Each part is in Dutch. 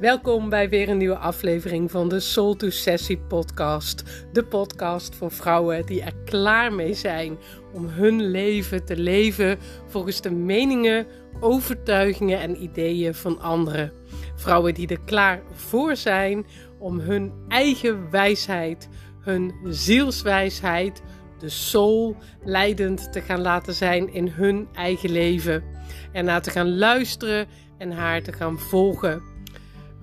Welkom bij weer een nieuwe aflevering van de Soul to Sessie podcast. De podcast voor vrouwen die er klaar mee zijn om hun leven te leven volgens de meningen, overtuigingen en ideeën van anderen. Vrouwen die er klaar voor zijn om hun eigen wijsheid, hun zielswijsheid, de soul leidend te gaan laten zijn in hun eigen leven. En naar te gaan luisteren en haar te gaan volgen.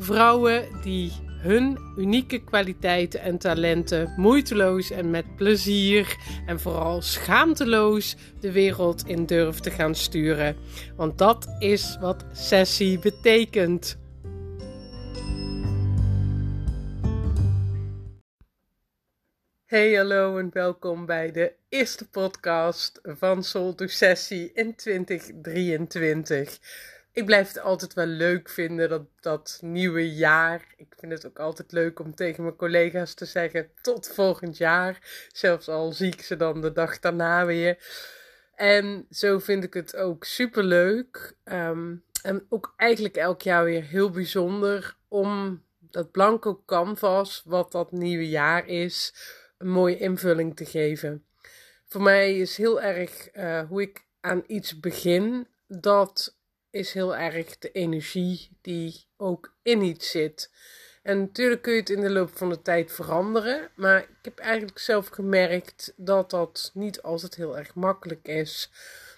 Vrouwen die hun unieke kwaliteiten en talenten moeiteloos en met plezier en vooral schaamteloos de wereld in durven te gaan sturen. Want dat is wat sessie betekent. Hey, hallo en welkom bij de eerste podcast van Soul to Sessie in 2023 ik blijf het altijd wel leuk vinden, dat, dat nieuwe jaar. Ik vind het ook altijd leuk om tegen mijn collega's te zeggen: tot volgend jaar. Zelfs al zie ik ze dan de dag daarna weer. En zo vind ik het ook super leuk. Ehm, en ook eigenlijk elk jaar weer heel bijzonder om dat blanco canvas, wat dat nieuwe jaar is, een mooie invulling te geven. Voor mij is heel erg uh, hoe ik aan iets begin, dat is heel erg de energie die ook in iets zit. En natuurlijk kun je het in de loop van de tijd veranderen, maar ik heb eigenlijk zelf gemerkt dat dat niet altijd heel erg makkelijk is.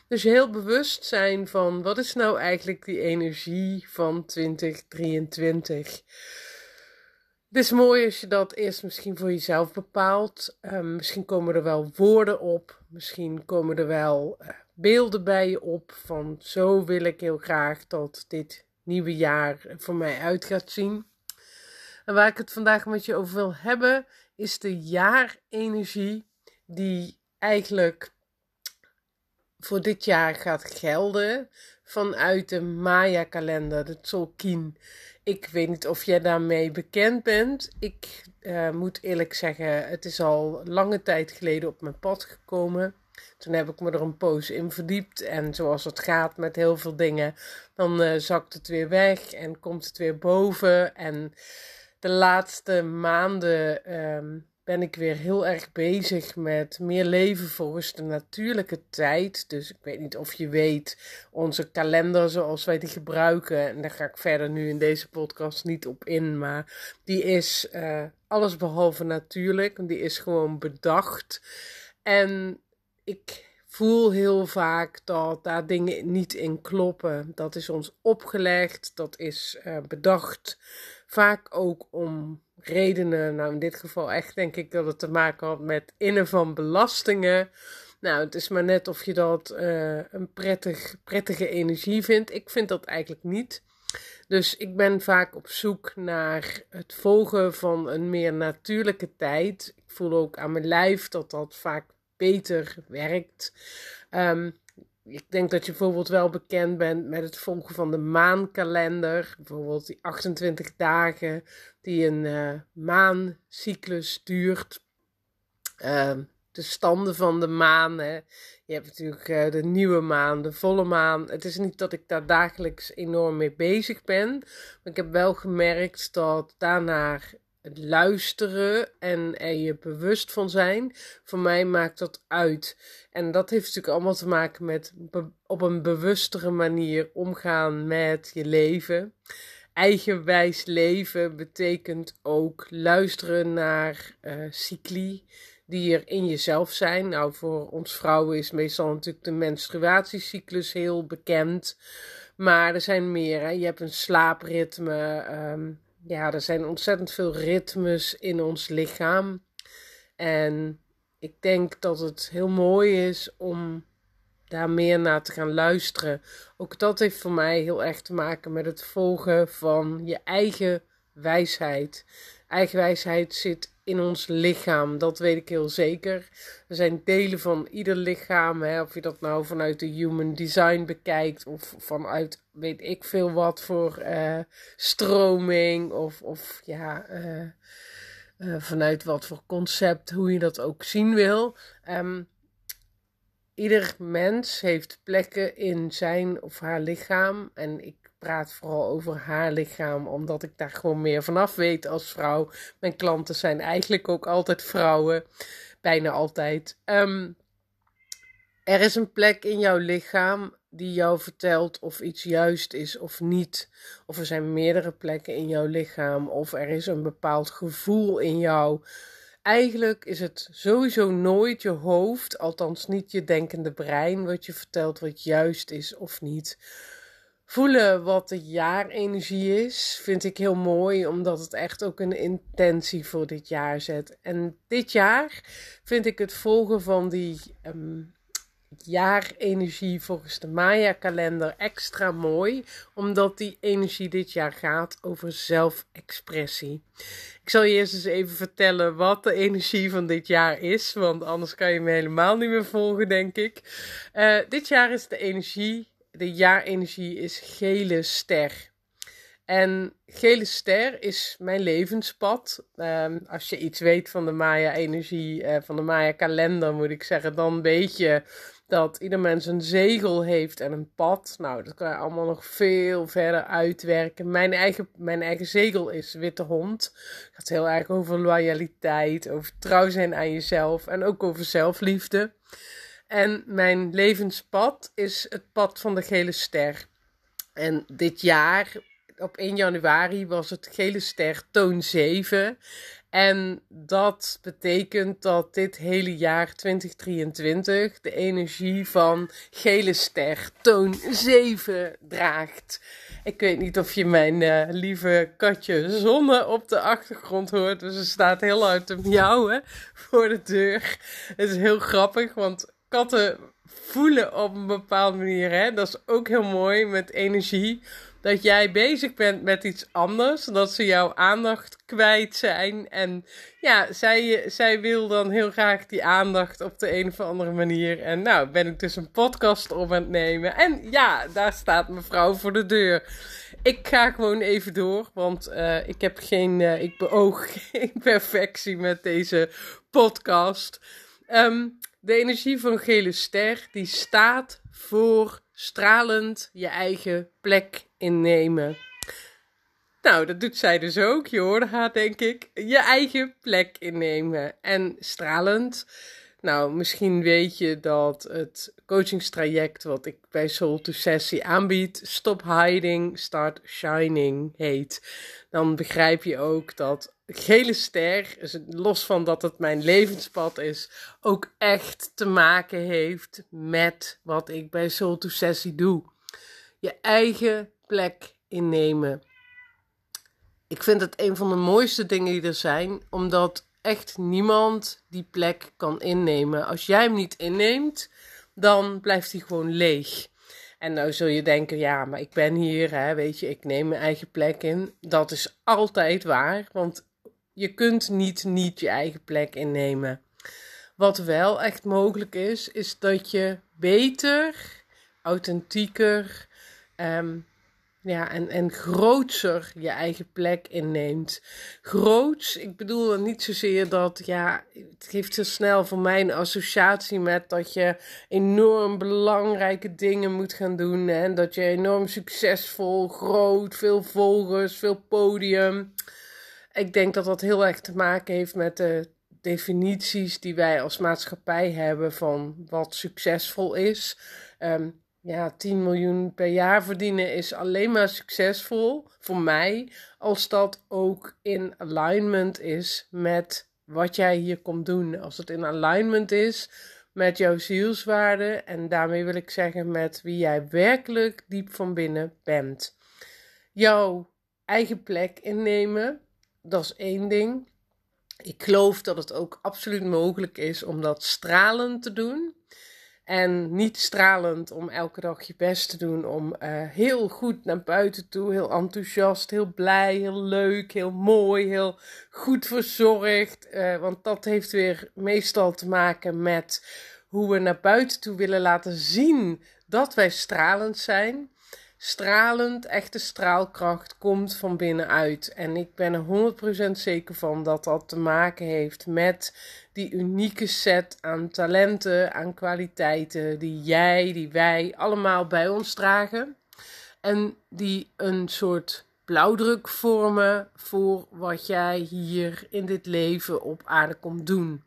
Dus heel bewust zijn van wat is nou eigenlijk die energie van 2023. Het is mooi als je dat eerst misschien voor jezelf bepaalt. Um, misschien komen er wel woorden op. Misschien komen er wel uh, beelden bij je op van zo wil ik heel graag dat dit nieuwe jaar voor mij uit gaat zien. En waar ik het vandaag met je over wil hebben, is de jaarenergie die eigenlijk voor dit jaar gaat gelden vanuit de Maya-kalender, de Tzolk'in. Ik weet niet of jij daarmee bekend bent. Ik uh, moet eerlijk zeggen, het is al lange tijd geleden op mijn pad gekomen. Toen heb ik me er een poos in verdiept. En zoals het gaat met heel veel dingen, dan uh, zakt het weer weg en komt het weer boven. En de laatste maanden ehm, ben ik weer heel erg bezig met meer leven volgens de natuurlijke tijd. Dus ik weet niet of je weet, onze kalender zoals wij die gebruiken, en daar ga ik verder nu in deze podcast niet op in, maar die is uh, alles behalve natuurlijk. Die is gewoon bedacht. En ik voel heel vaak dat daar dingen niet in kloppen. Dat is ons opgelegd, dat is uh, bedacht. Vaak ook om redenen. Nou, in dit geval echt denk ik dat het te maken had met innen van belastingen. Nou, het is maar net of je dat uh, een prettig, prettige energie vindt. Ik vind dat eigenlijk niet. Dus ik ben vaak op zoek naar het volgen van een meer natuurlijke tijd. Ik voel ook aan mijn lijf dat dat vaak beter werkt. Um, ik denk dat je bijvoorbeeld wel bekend bent met het volgen van de maankalender. Bijvoorbeeld die 28 dagen die een uh, maancyclus duurt. Uh, de standen van de maan. Hè. Je hebt natuurlijk uh, de nieuwe maan, de volle maan. Het is niet dat ik daar dagelijks enorm mee bezig ben. Maar ik heb wel gemerkt dat daarnaar het luisteren en er je bewust van zijn, voor mij maakt dat uit. En dat heeft natuurlijk allemaal te maken met op een bewustere manier omgaan met je leven. Eigenwijs leven betekent ook luisteren naar uh, cycli die er in jezelf zijn. Nou, voor ons vrouwen is meestal natuurlijk de menstruatiecyclus heel bekend. Maar er zijn meer. Hè. Je hebt een slaapritme. Um, ja, er zijn ontzettend veel ritmes in ons lichaam. En ik denk dat het heel mooi is om daar meer naar te gaan luisteren. Ook dat heeft voor mij heel erg te maken met het volgen van je eigen wijsheid. Eigen wijsheid zit in ons lichaam, dat weet ik heel zeker. Er zijn delen van ieder lichaam, hè, of je dat nou vanuit de human design bekijkt of vanuit weet ik veel wat voor uh, stroming of, of ja, uh, uh, vanuit wat voor concept, hoe je dat ook zien wil. Um, ieder mens heeft plekken in zijn of haar lichaam en ik praat vooral over haar lichaam, omdat ik daar gewoon meer vanaf weet als vrouw. Mijn klanten zijn eigenlijk ook altijd vrouwen, bijna altijd. Ehm, er is een plek in jouw lichaam die jou vertelt of iets juist is of niet. Of er zijn meerdere plekken in jouw lichaam, of er is een bepaald gevoel in jou. Eigenlijk is het sowieso nooit je hoofd, althans niet je denkende brein, wat je vertelt wat juist is of niet. Voelen wat de jaarenergie is, vind ik heel mooi, omdat het echt ook een intentie voor dit jaar zet. En dit jaar vind ik het volgen van die um, jaarenergie volgens de Maya-kalender extra mooi, omdat die energie dit jaar gaat over zelfexpressie. Ik zal je eerst eens even vertellen wat de energie van dit jaar is, want anders kan je me helemaal niet meer volgen, denk ik. Uh, dit jaar is de energie, de jaarenergie is gele ster. En gele ster is mijn levenspad. Um, als je iets weet van de Maya-energie, uh, van de Maya-kalender, moet ik zeggen, dan weet je dat ieder mens een zegel heeft en een pad. Nou, dat kan je allemaal nog veel verder uitwerken. Mijn eigen, mijn eigen zegel is witte hond. Het gaat heel erg over loyaliteit, over trouw zijn aan jezelf en ook over zelfliefde. En mijn levenspad is het pad van de gele ster. En dit jaar, op 1 januari, was het gele ster toon 7. En dat betekent dat dit hele jaar 2023 de energie van gele ster toon 7 draagt. Ik weet niet of je mijn uh, lieve katje Zonne op de achtergrond hoort. Dus ze staat heel uit te miauwen voor de deur. Het is heel grappig, want katten voelen op een bepaalde manier. Hè? Dat is ook heel mooi met energie dat jij bezig bent met iets anders, dat ze jouw aandacht kwijt zijn. En ja, zij, zij wil dan heel graag die aandacht op de een of andere manier. En nou, ben ik dus een podcast op aan het nemen. En ja, daar staat mevrouw voor de deur. Ik ga gewoon even door, want uh, ik heb geen, uh, ik beoog geen perfectie met deze podcast. Um, de energie van gele ster, die staat voor stralend je eigen plek innemen. Nou, dat doet zij dus ook. Je hoorde haar, denk ik. Je eigen plek innemen. En stralend. Nou, misschien weet je dat het coachingstraject wat ik bij Soul to Sessie aanbied, Stop Hiding, Start Shining heet. Dan begrijp je ook dat gele ster, los van dat het mijn levenspad is, ook echt te maken heeft met wat ik bij Soul to Sessie doe. Je eigen plek innemen. Ik vind het een van de mooiste dingen die er zijn, omdat echt niemand die plek kan innemen. Als jij hem niet inneemt, dan blijft hij gewoon leeg. En nou zul je denken, ja, maar ik ben hier, hè, weet je, ik neem mijn eigen plek in. Dat is altijd waar, want je kunt niet niet je eigen plek innemen. Wat wel echt mogelijk is, is dat je beter, authentieker um, ja, en, en grootser je eigen plek inneemt. Groots, ik bedoel niet zozeer dat, ja, het geeft zo snel voor mij een associatie met dat je enorm belangrijke dingen moet gaan doen. En dat je enorm succesvol, groot, veel volgers, veel podium. Ik denk dat dat heel erg te maken heeft met de definities die wij als maatschappij hebben van wat succesvol is. Um, ja, 10 miljoen per jaar verdienen is alleen maar succesvol voor mij als dat ook in alignment is met wat jij hier komt doen. Als het in alignment is met jouw zielswaarde en daarmee wil ik zeggen met wie jij werkelijk diep van binnen bent. Jouw eigen plek innemen, dat is één ding. Ik geloof dat het ook absoluut mogelijk is om dat stralend te doen. En niet stralend om elke dag je best te doen. Om uh, heel goed naar buiten toe. Heel enthousiast, heel blij, heel leuk, heel mooi, heel goed verzorgd. Uh, want dat heeft weer meestal te maken met hoe we naar buiten toe willen laten zien dat wij stralend zijn stralend, echte straalkracht komt van binnenuit. En ik ben er 100% zeker van dat dat te maken heeft met die unieke set aan talenten, aan kwaliteiten die jij, die wij allemaal bij ons dragen. En die een soort blauwdruk vormen voor wat jij hier in dit leven op aarde komt doen.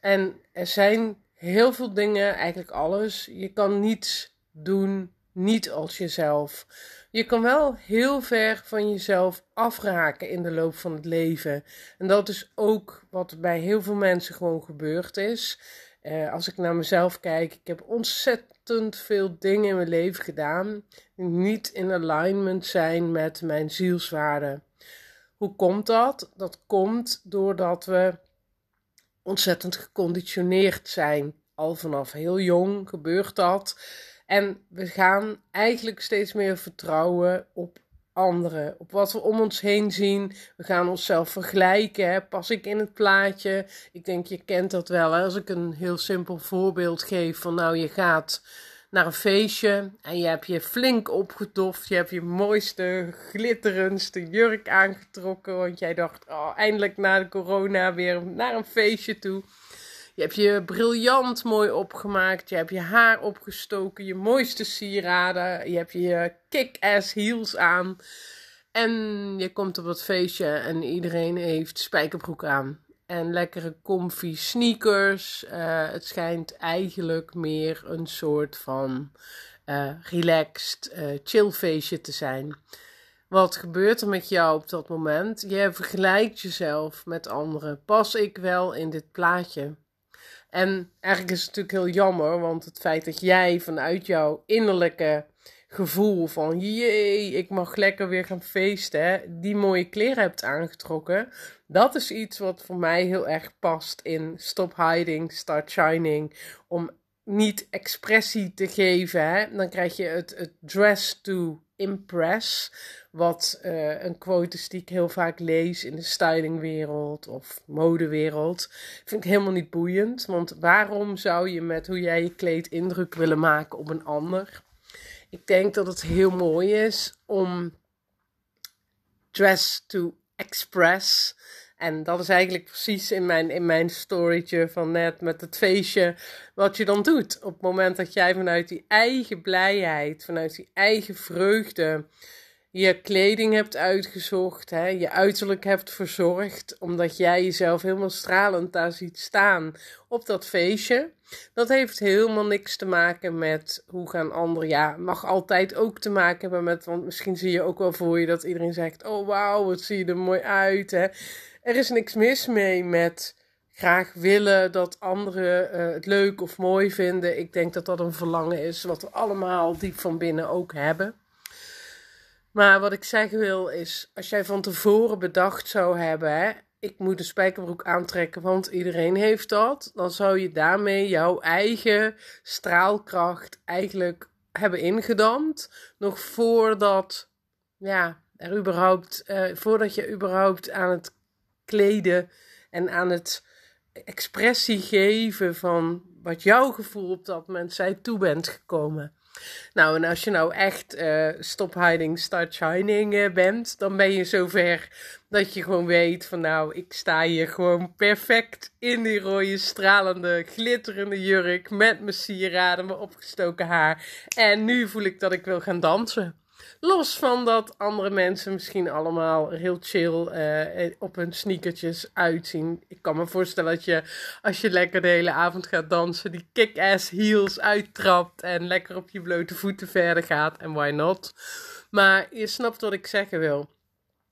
En er zijn heel veel dingen, eigenlijk alles. Je kan niets doen niet als jezelf. Je kan wel heel ver van jezelf afraken in de loop van het leven. En dat is ook wat bij heel veel mensen gewoon gebeurd is. Uh, als ik naar mezelf kijk, ik heb ontzettend veel dingen in mijn leven gedaan die niet in alignment zijn met mijn zielswaarden. Hoe komt dat? Dat komt doordat we ontzettend geconditioneerd zijn. Al vanaf heel jong gebeurt dat. En we gaan eigenlijk steeds meer vertrouwen op anderen, op wat we om ons heen zien. We gaan onszelf vergelijken. Hè? Pas ik in het plaatje? Ik denk, je kent dat wel. Hè? Als ik een heel simpel voorbeeld geef van nou, je gaat naar een feestje en je hebt je flink opgedoft. Je hebt je mooiste, glitterendste jurk aangetrokken. Want jij dacht, oh, eindelijk na de corona weer naar een feestje toe. Je hebt je briljant mooi opgemaakt. Je hebt je haar opgestoken. Je mooiste sieraden. Je hebt je kick-ass heels aan. En je komt op het feestje en iedereen heeft spijkerbroek aan. En lekkere comfy sneakers. Uh, het schijnt eigenlijk meer een soort van uh, relaxed uh, chill feestje te zijn. Wat gebeurt er met jou op dat moment? Je vergelijkt jezelf met anderen. Pas ik wel in dit plaatje? En eigenlijk is het natuurlijk heel jammer, want het feit dat jij vanuit jouw innerlijke gevoel van jee, ik mag lekker weer gaan feesten, die mooie kleren hebt aangetrokken, dat is iets wat voor mij heel erg past in Stop Hiding, Start Shining. Om niet expressie te geven, hè? dan krijg je het, het dress to impress. Wat uh, een quote is die ik heel vaak lees in de stylingwereld of modewereld. Vind ik helemaal niet boeiend. Want waarom zou je met hoe jij je kleed indruk willen maken op een ander? Ik denk dat het heel mooi is om dress to express. En dat is eigenlijk precies in mijn, in mijn storytje van net met het feestje. Wat je dan doet. Op het moment dat jij vanuit die eigen blijheid, vanuit die eigen vreugde je kleding hebt uitgezocht, hè, je uiterlijk hebt verzorgd, omdat jij jezelf helemaal stralend daar ziet staan op dat feestje. Dat heeft helemaal niks te maken met hoe gaan anderen. Ja, mag altijd ook te maken hebben met, want misschien zie je ook wel voor je dat iedereen zegt: Oh wauw, wat zie je er mooi uit. Hè. Er is niks mis mee met graag willen dat anderen uh, het leuk of mooi vinden. Ik denk dat dat een verlangen is wat we allemaal diep van binnen ook hebben. Maar wat ik zeggen wil is, als jij van tevoren bedacht zou hebben, hè, ik moet een spijkerbroek aantrekken, want iedereen heeft dat, dan zou je daarmee jouw eigen straalkracht eigenlijk hebben ingedampt, nog voordat, ja, er überhaupt, uh, voordat je überhaupt aan het kleden en aan het expressie geven van wat jouw gevoel op dat moment zij toe bent gekomen. Nou, en als je nou echt uh, stop hiding, start shining uh, bent, dan ben je zover dat je gewoon weet van nou, ik sta hier gewoon perfect in die rode, stralende, glitterende jurk met mijn sieraden, mijn opgestoken haar. En nu voel ik dat ik wil gaan dansen. Los van dat andere mensen misschien allemaal heel chill uh, op hun sneakertjes uitzien. Ik kan me voorstellen dat je, als je lekker de hele avond gaat dansen, die kick-ass heels uittrapt en lekker op je blote voeten verder gaat. En why not? Maar je snapt wat ik zeggen wil.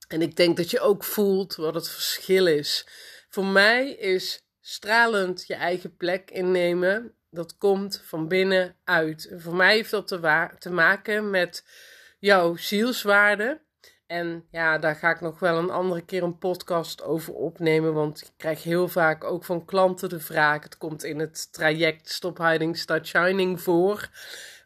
En ik denk dat je ook voelt wat het verschil is. Voor mij is stralend je eigen plek innemen. Dat komt van binnen uit. voor mij heeft dat te, te maken met jouw zielswaarde. En ja, daar ga ik nog wel een andere keer een podcast over opnemen. Want ik krijg heel vaak ook van klanten de vraag. Het komt in het traject Stop Hiding, Start Shining voor.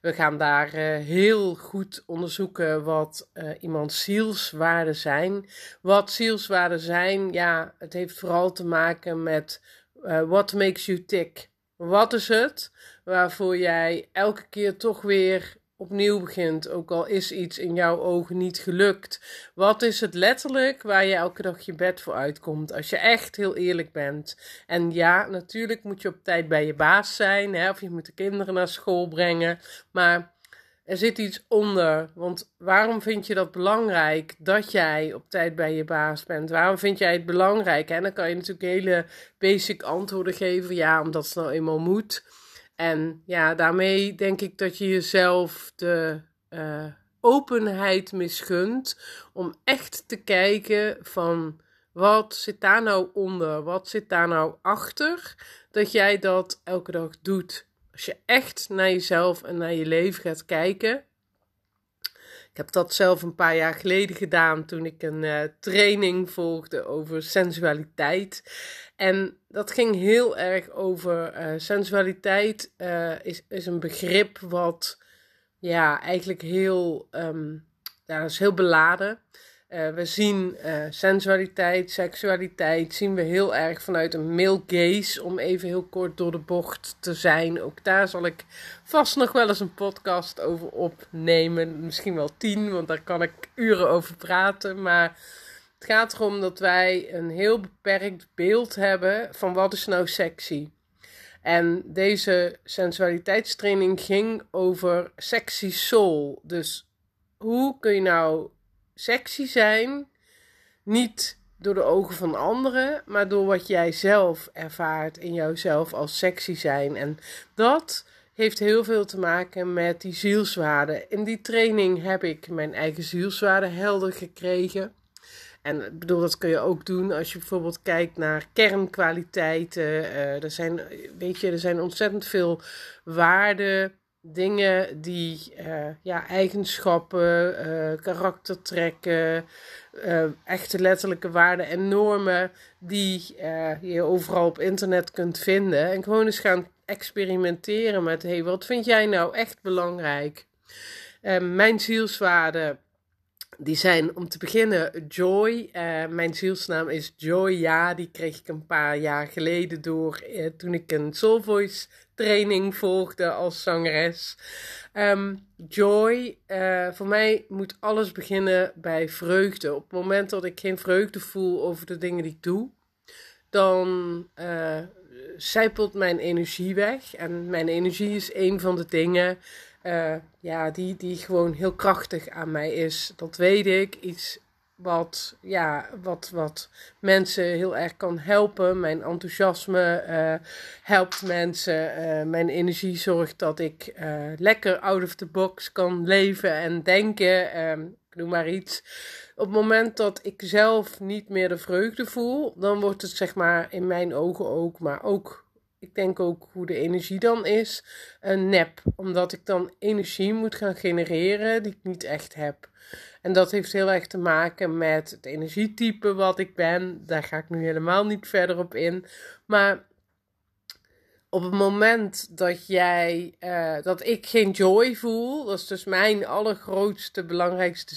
We gaan daar uh, heel goed onderzoeken wat uh, iemands zielswaarden zijn. Wat zielswaarden zijn, ja, het heeft vooral te maken met uh, what makes you tick. Wat is het waarvoor jij elke keer toch weer opnieuw begint, ook al is iets in jouw ogen niet gelukt. Wat is het letterlijk waar je elke dag je bed voor uitkomt, als je echt heel eerlijk bent? En ja, natuurlijk moet je op tijd bij je baas zijn, hè, of je moet de kinderen naar school brengen, maar er zit iets onder. Want waarom vind je dat belangrijk dat jij op tijd bij je baas bent? Waarom vind jij het belangrijk? En dan kan je natuurlijk hele basic antwoorden geven. Ja, omdat het nou eenmaal moet. En ja, daarmee denk ik dat je jezelf de uh, openheid misgunt om echt te kijken van wat zit daar nou onder? Wat zit daar nou achter? Dat jij dat elke dag doet. Als je echt naar jezelf en naar je leven gaat kijken. Ik heb dat zelf een paar jaar geleden gedaan toen ik een uh, training volgde over sensualiteit. En dat ging heel erg over uh, sensualiteit. Uh, is, is een begrip wat ja, eigenlijk heel, um, ja, is heel beladen. Uh, we zien uh, sensualiteit, seksualiteit, zien we heel erg vanuit een male gaze, om even heel kort door de bocht te zijn. Ook daar zal ik vast nog wel eens een podcast over opnemen. Misschien wel tien, want daar kan ik uren over praten. Maar het gaat erom dat wij een heel beperkt beeld hebben van wat is nou sexy. En deze sensualiteitstraining ging over sexy soul. Dus hoe kun je nou sexy zijn. Niet door de ogen van anderen, maar door wat jij zelf ervaart in jouzelf als sexy zijn. En dat heeft heel veel te maken met die zielswaarden. In die training heb ik mijn eigen zielswaarden helder gekregen. En ik bedoel, dat kun je ook doen als je bijvoorbeeld kijkt naar kernkwaliteiten. Uh, er zijn, weet je, er zijn ontzettend veel waarden dingen die, uh, ja, eigenschappen, uh, karaktertrekken, uh, echte letterlijke waarden en normen die je overal op internet kunt vinden. En gewoon eens gaan experimenteren met, hey, wat vind jij nou echt belangrijk? mijn zielswaarden die zijn om te beginnen Joy. Uh, mijn zielsnaam is Joy. Ja, die kreeg ik een paar jaar geleden door uh, toen ik een Soul Voice training volgde als zangeres. Um, joy, uh, voor mij moet alles beginnen bij vreugde. Op het moment dat ik geen vreugde voel over de dingen die ik doe, dan zijpelt mijn energie weg. En mijn energie is een van de dingen uh, ja, die, die gewoon heel krachtig aan mij is. Dat weet ik. Iets wat, ja, wat, wat mensen heel erg kan helpen. Mijn enthousiasme uh, helpt mensen. Uh, mijn energie zorgt dat ik lekker out of the box kan leven en denken. Ehm, ik noem maar iets. Op het moment dat ik zelf niet meer de vreugde voel, dan wordt het zeg maar in mijn ogen ook, maar ook ik denk ook hoe de energie dan is, een nep. Omdat ik dan energie moet gaan genereren die ik niet echt heb. En dat heeft heel erg te maken met het energietype wat ik ben. Daar ga ik nu helemaal niet verder op in. Maar op het moment dat jij, uh, dat ik geen joy voel, dat is dus mijn allergrootste, belangrijkste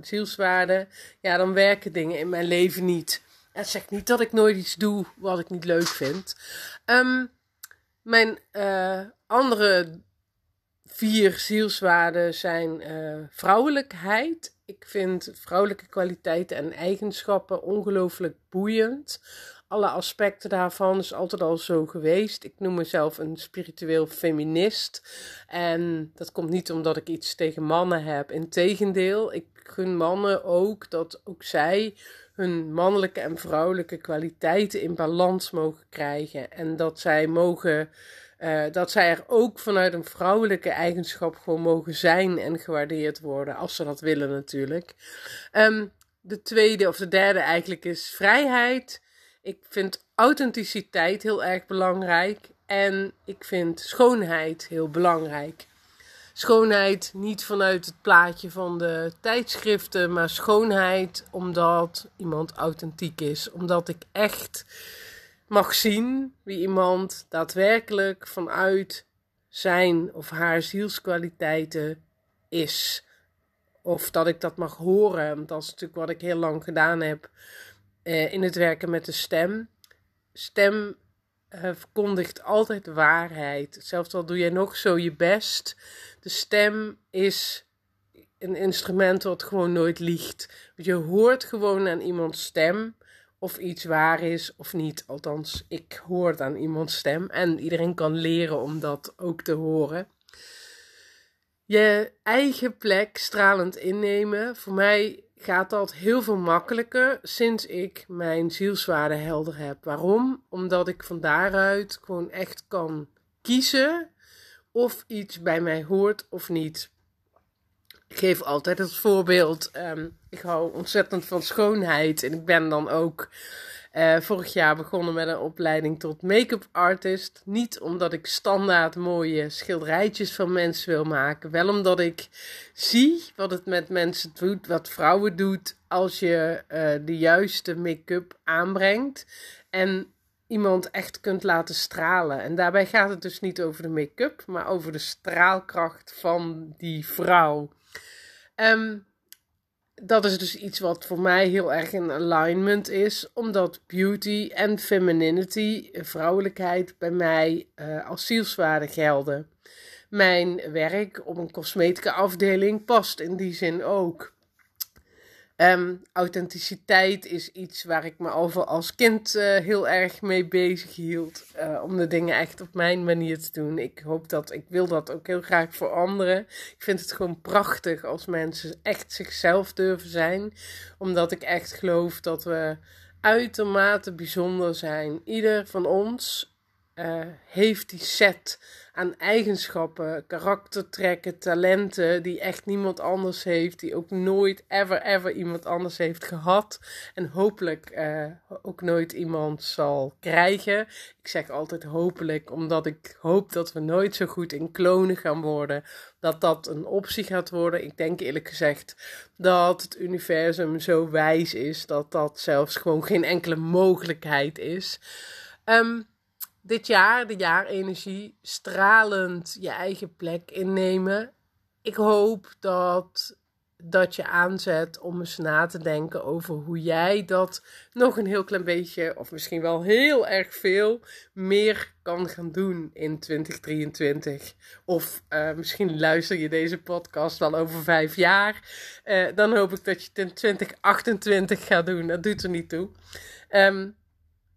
zielswaarde, ja, dan werken dingen in mijn leven niet. Het zegt niet dat ik nooit iets doe wat ik niet leuk vind. Um, mijn uh, andere vier zielswaarden zijn uh, vrouwelijkheid. Ik vind vrouwelijke kwaliteiten en eigenschappen ongelooflijk boeiend. Alle aspecten daarvan is altijd al zo geweest. Ik noem mezelf een spiritueel feminist. En dat komt niet omdat ik iets tegen mannen heb. Integendeel, ik gun mannen ook dat ook zij hun mannelijke en vrouwelijke kwaliteiten in balans mogen krijgen. En dat zij mogen. Uh, dat zij er ook vanuit een vrouwelijke eigenschap gewoon mogen zijn en gewaardeerd worden, als ze dat willen natuurlijk. Um, de tweede of de derde eigenlijk is vrijheid. Ik vind authenticiteit heel erg belangrijk en ik vind schoonheid heel belangrijk schoonheid niet vanuit het plaatje van de tijdschriften, maar schoonheid omdat iemand authentiek is. Omdat ik echt mag zien wie iemand daadwerkelijk vanuit zijn of haar zielskwaliteiten is. Of dat ik dat mag horen. Want dat is natuurlijk wat ik heel lang gedaan heb eh, in het werken met de stem. Stem uh, verkondigt altijd waarheid. Zelfs al doe jij nog zo je best. De stem is een instrument wat gewoon nooit liegt. Je hoort gewoon aan iemands stem of iets waar is of niet. Althans, ik hoor het aan iemands stem. En iedereen kan leren om dat ook te horen. je eigen plek stralend innemen. Voor mij gaat dat heel veel makkelijker sinds ik mijn zielswaarde helder heb. Waarom? Omdat ik van daaruit gewoon echt kan kiezen of iets bij mij hoort of niet. Ik geef altijd het voorbeeld. Um, ik hou ontzettend van schoonheid en ik ben dan ook uh, vorig jaar begonnen met een opleiding tot make-up artist. Niet omdat ik standaard mooie schilderijtjes van mensen wil maken. Wel omdat ik zie wat het met mensen doet, wat vrouwen doet als je uh, de juiste make-up aanbrengt. En iemand echt kunt laten stralen. En daarbij gaat het dus niet over de make-up, maar over de straalkracht van die vrouw. Um, dat is dus iets wat voor mij heel erg in alignment is, omdat beauty en femininity, vrouwelijkheid, bij mij uh, als zielswaarde gelden. Mijn werk op een cosmetica afdeling past in die zin ook. Um, authenticiteit is iets waar ik me al als kind uh, heel erg mee bezig hield. Uh, om de dingen echt op mijn manier te doen. Ik hoop dat, ik wil dat ook heel graag voor anderen. Ik vind het gewoon prachtig als mensen echt zichzelf durven zijn. Omdat ik echt geloof dat we uitermate bijzonder zijn. Ieder van ons uh, heeft die set aan eigenschappen, karaktertrekken, talenten die echt niemand anders heeft, die ook nooit, ever, ever iemand anders heeft gehad en hopelijk uh, ook nooit iemand zal krijgen. Ik zeg altijd hopelijk, omdat ik hoop dat we nooit zo goed in klonen gaan worden, dat dat een optie gaat worden. Ik denk eerlijk gezegd dat het universum zo wijs is dat dat zelfs gewoon geen enkele mogelijkheid is. Um, dit jaar, de jaarenergie, stralend je eigen plek innemen. Ik hoop dat dat je aanzet om eens na te denken over hoe jij dat nog een heel klein beetje, of misschien wel heel erg veel, meer kan gaan doen in 2023. Of uh, misschien luister je deze podcast wel over vijf jaar. Uh, dan hoop ik dat je het in 2028 gaat doen. Dat doet er niet toe. Um,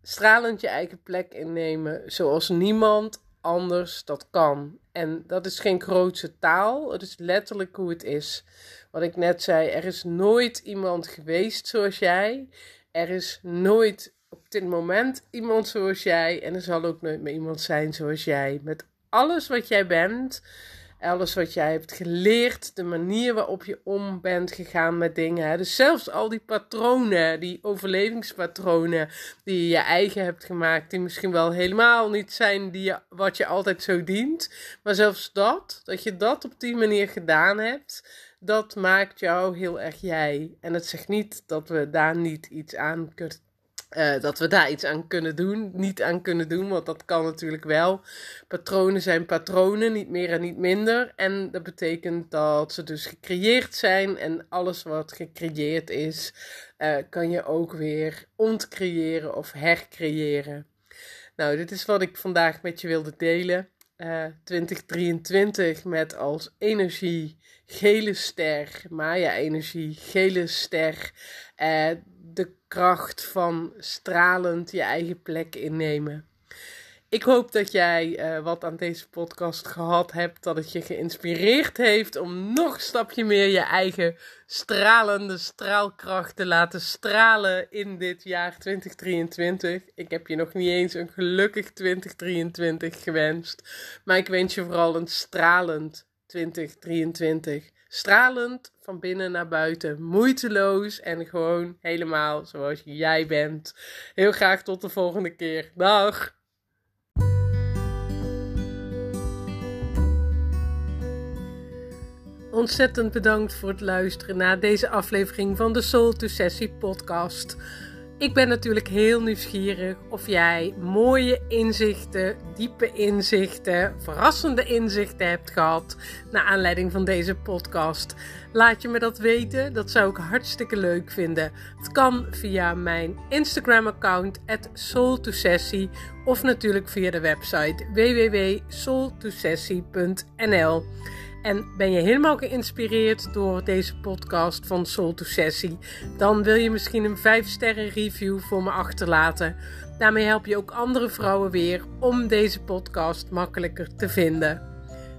stralend je eigen plek innemen zoals niemand anders dat kan. En dat is geen grootse taal, het is letterlijk hoe het is. Wat ik net zei, er is nooit iemand geweest zoals jij. Er is nooit op dit moment iemand zoals jij. En er zal ook nooit meer iemand zijn zoals jij. Met alles wat jij bent alles wat jij hebt geleerd, de manier waarop je om bent gegaan met dingen. Dus zelfs al die patronen, die overlevingspatronen die je je eigen hebt gemaakt, die misschien wel helemaal niet zijn die wat je altijd zo dient. Maar zelfs dat, dat je dat op die manier gedaan hebt, dat maakt jou heel erg jij. En het zegt niet dat we daar niet iets aan kunnen uh, dat we daar iets aan kunnen doen, niet aan kunnen doen, want dat kan natuurlijk wel. Patronen zijn patronen, niet meer en niet minder. En dat betekent dat ze dus gecreëerd zijn en alles wat gecreëerd is, uh, kan je ook weer ontcreëren of hercreëren. Nou, dit is wat ik vandaag met je wilde delen. Uh, eh, 2023 met als energie gele ster, Maya-energie, gele ster. De kracht van stralend je eigen plek innemen. Ik hoop dat jij uh, wat aan deze podcast gehad hebt, dat het je geïnspireerd heeft om nog een stapje meer je eigen stralende straalkracht te laten stralen in dit jaar 2023. Ik heb je nog niet eens een gelukkig 2023 gewenst, maar ik wens je vooral een stralend 2023 stralend van binnen naar buiten, moeiteloos en gewoon helemaal zoals jij bent. Heel graag tot de volgende keer. Dag! Ontzettend bedankt voor het luisteren naar deze aflevering van de Soul to Sessie podcast. Ik ben natuurlijk heel nieuwsgierig of jij mooie inzichten, diepe inzichten, verrassende inzichten hebt gehad naar aanleiding van deze podcast. Laat je me dat weten, dat zou ik hartstikke leuk vinden. Het kan via mijn Instagram-account @soul2sessie of natuurlijk via de website www.soul2sessie.nl. En ben je helemaal geïnspireerd door deze podcast van Soul to Sessie? Dan wil je misschien een 5 sterren review voor me achterlaten. Daarmee help je ook andere vrouwen weer om deze podcast makkelijker te vinden.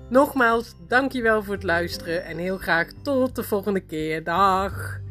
Nogmaals, dankjewel voor het luisteren en heel graag tot de volgende keer. Dag!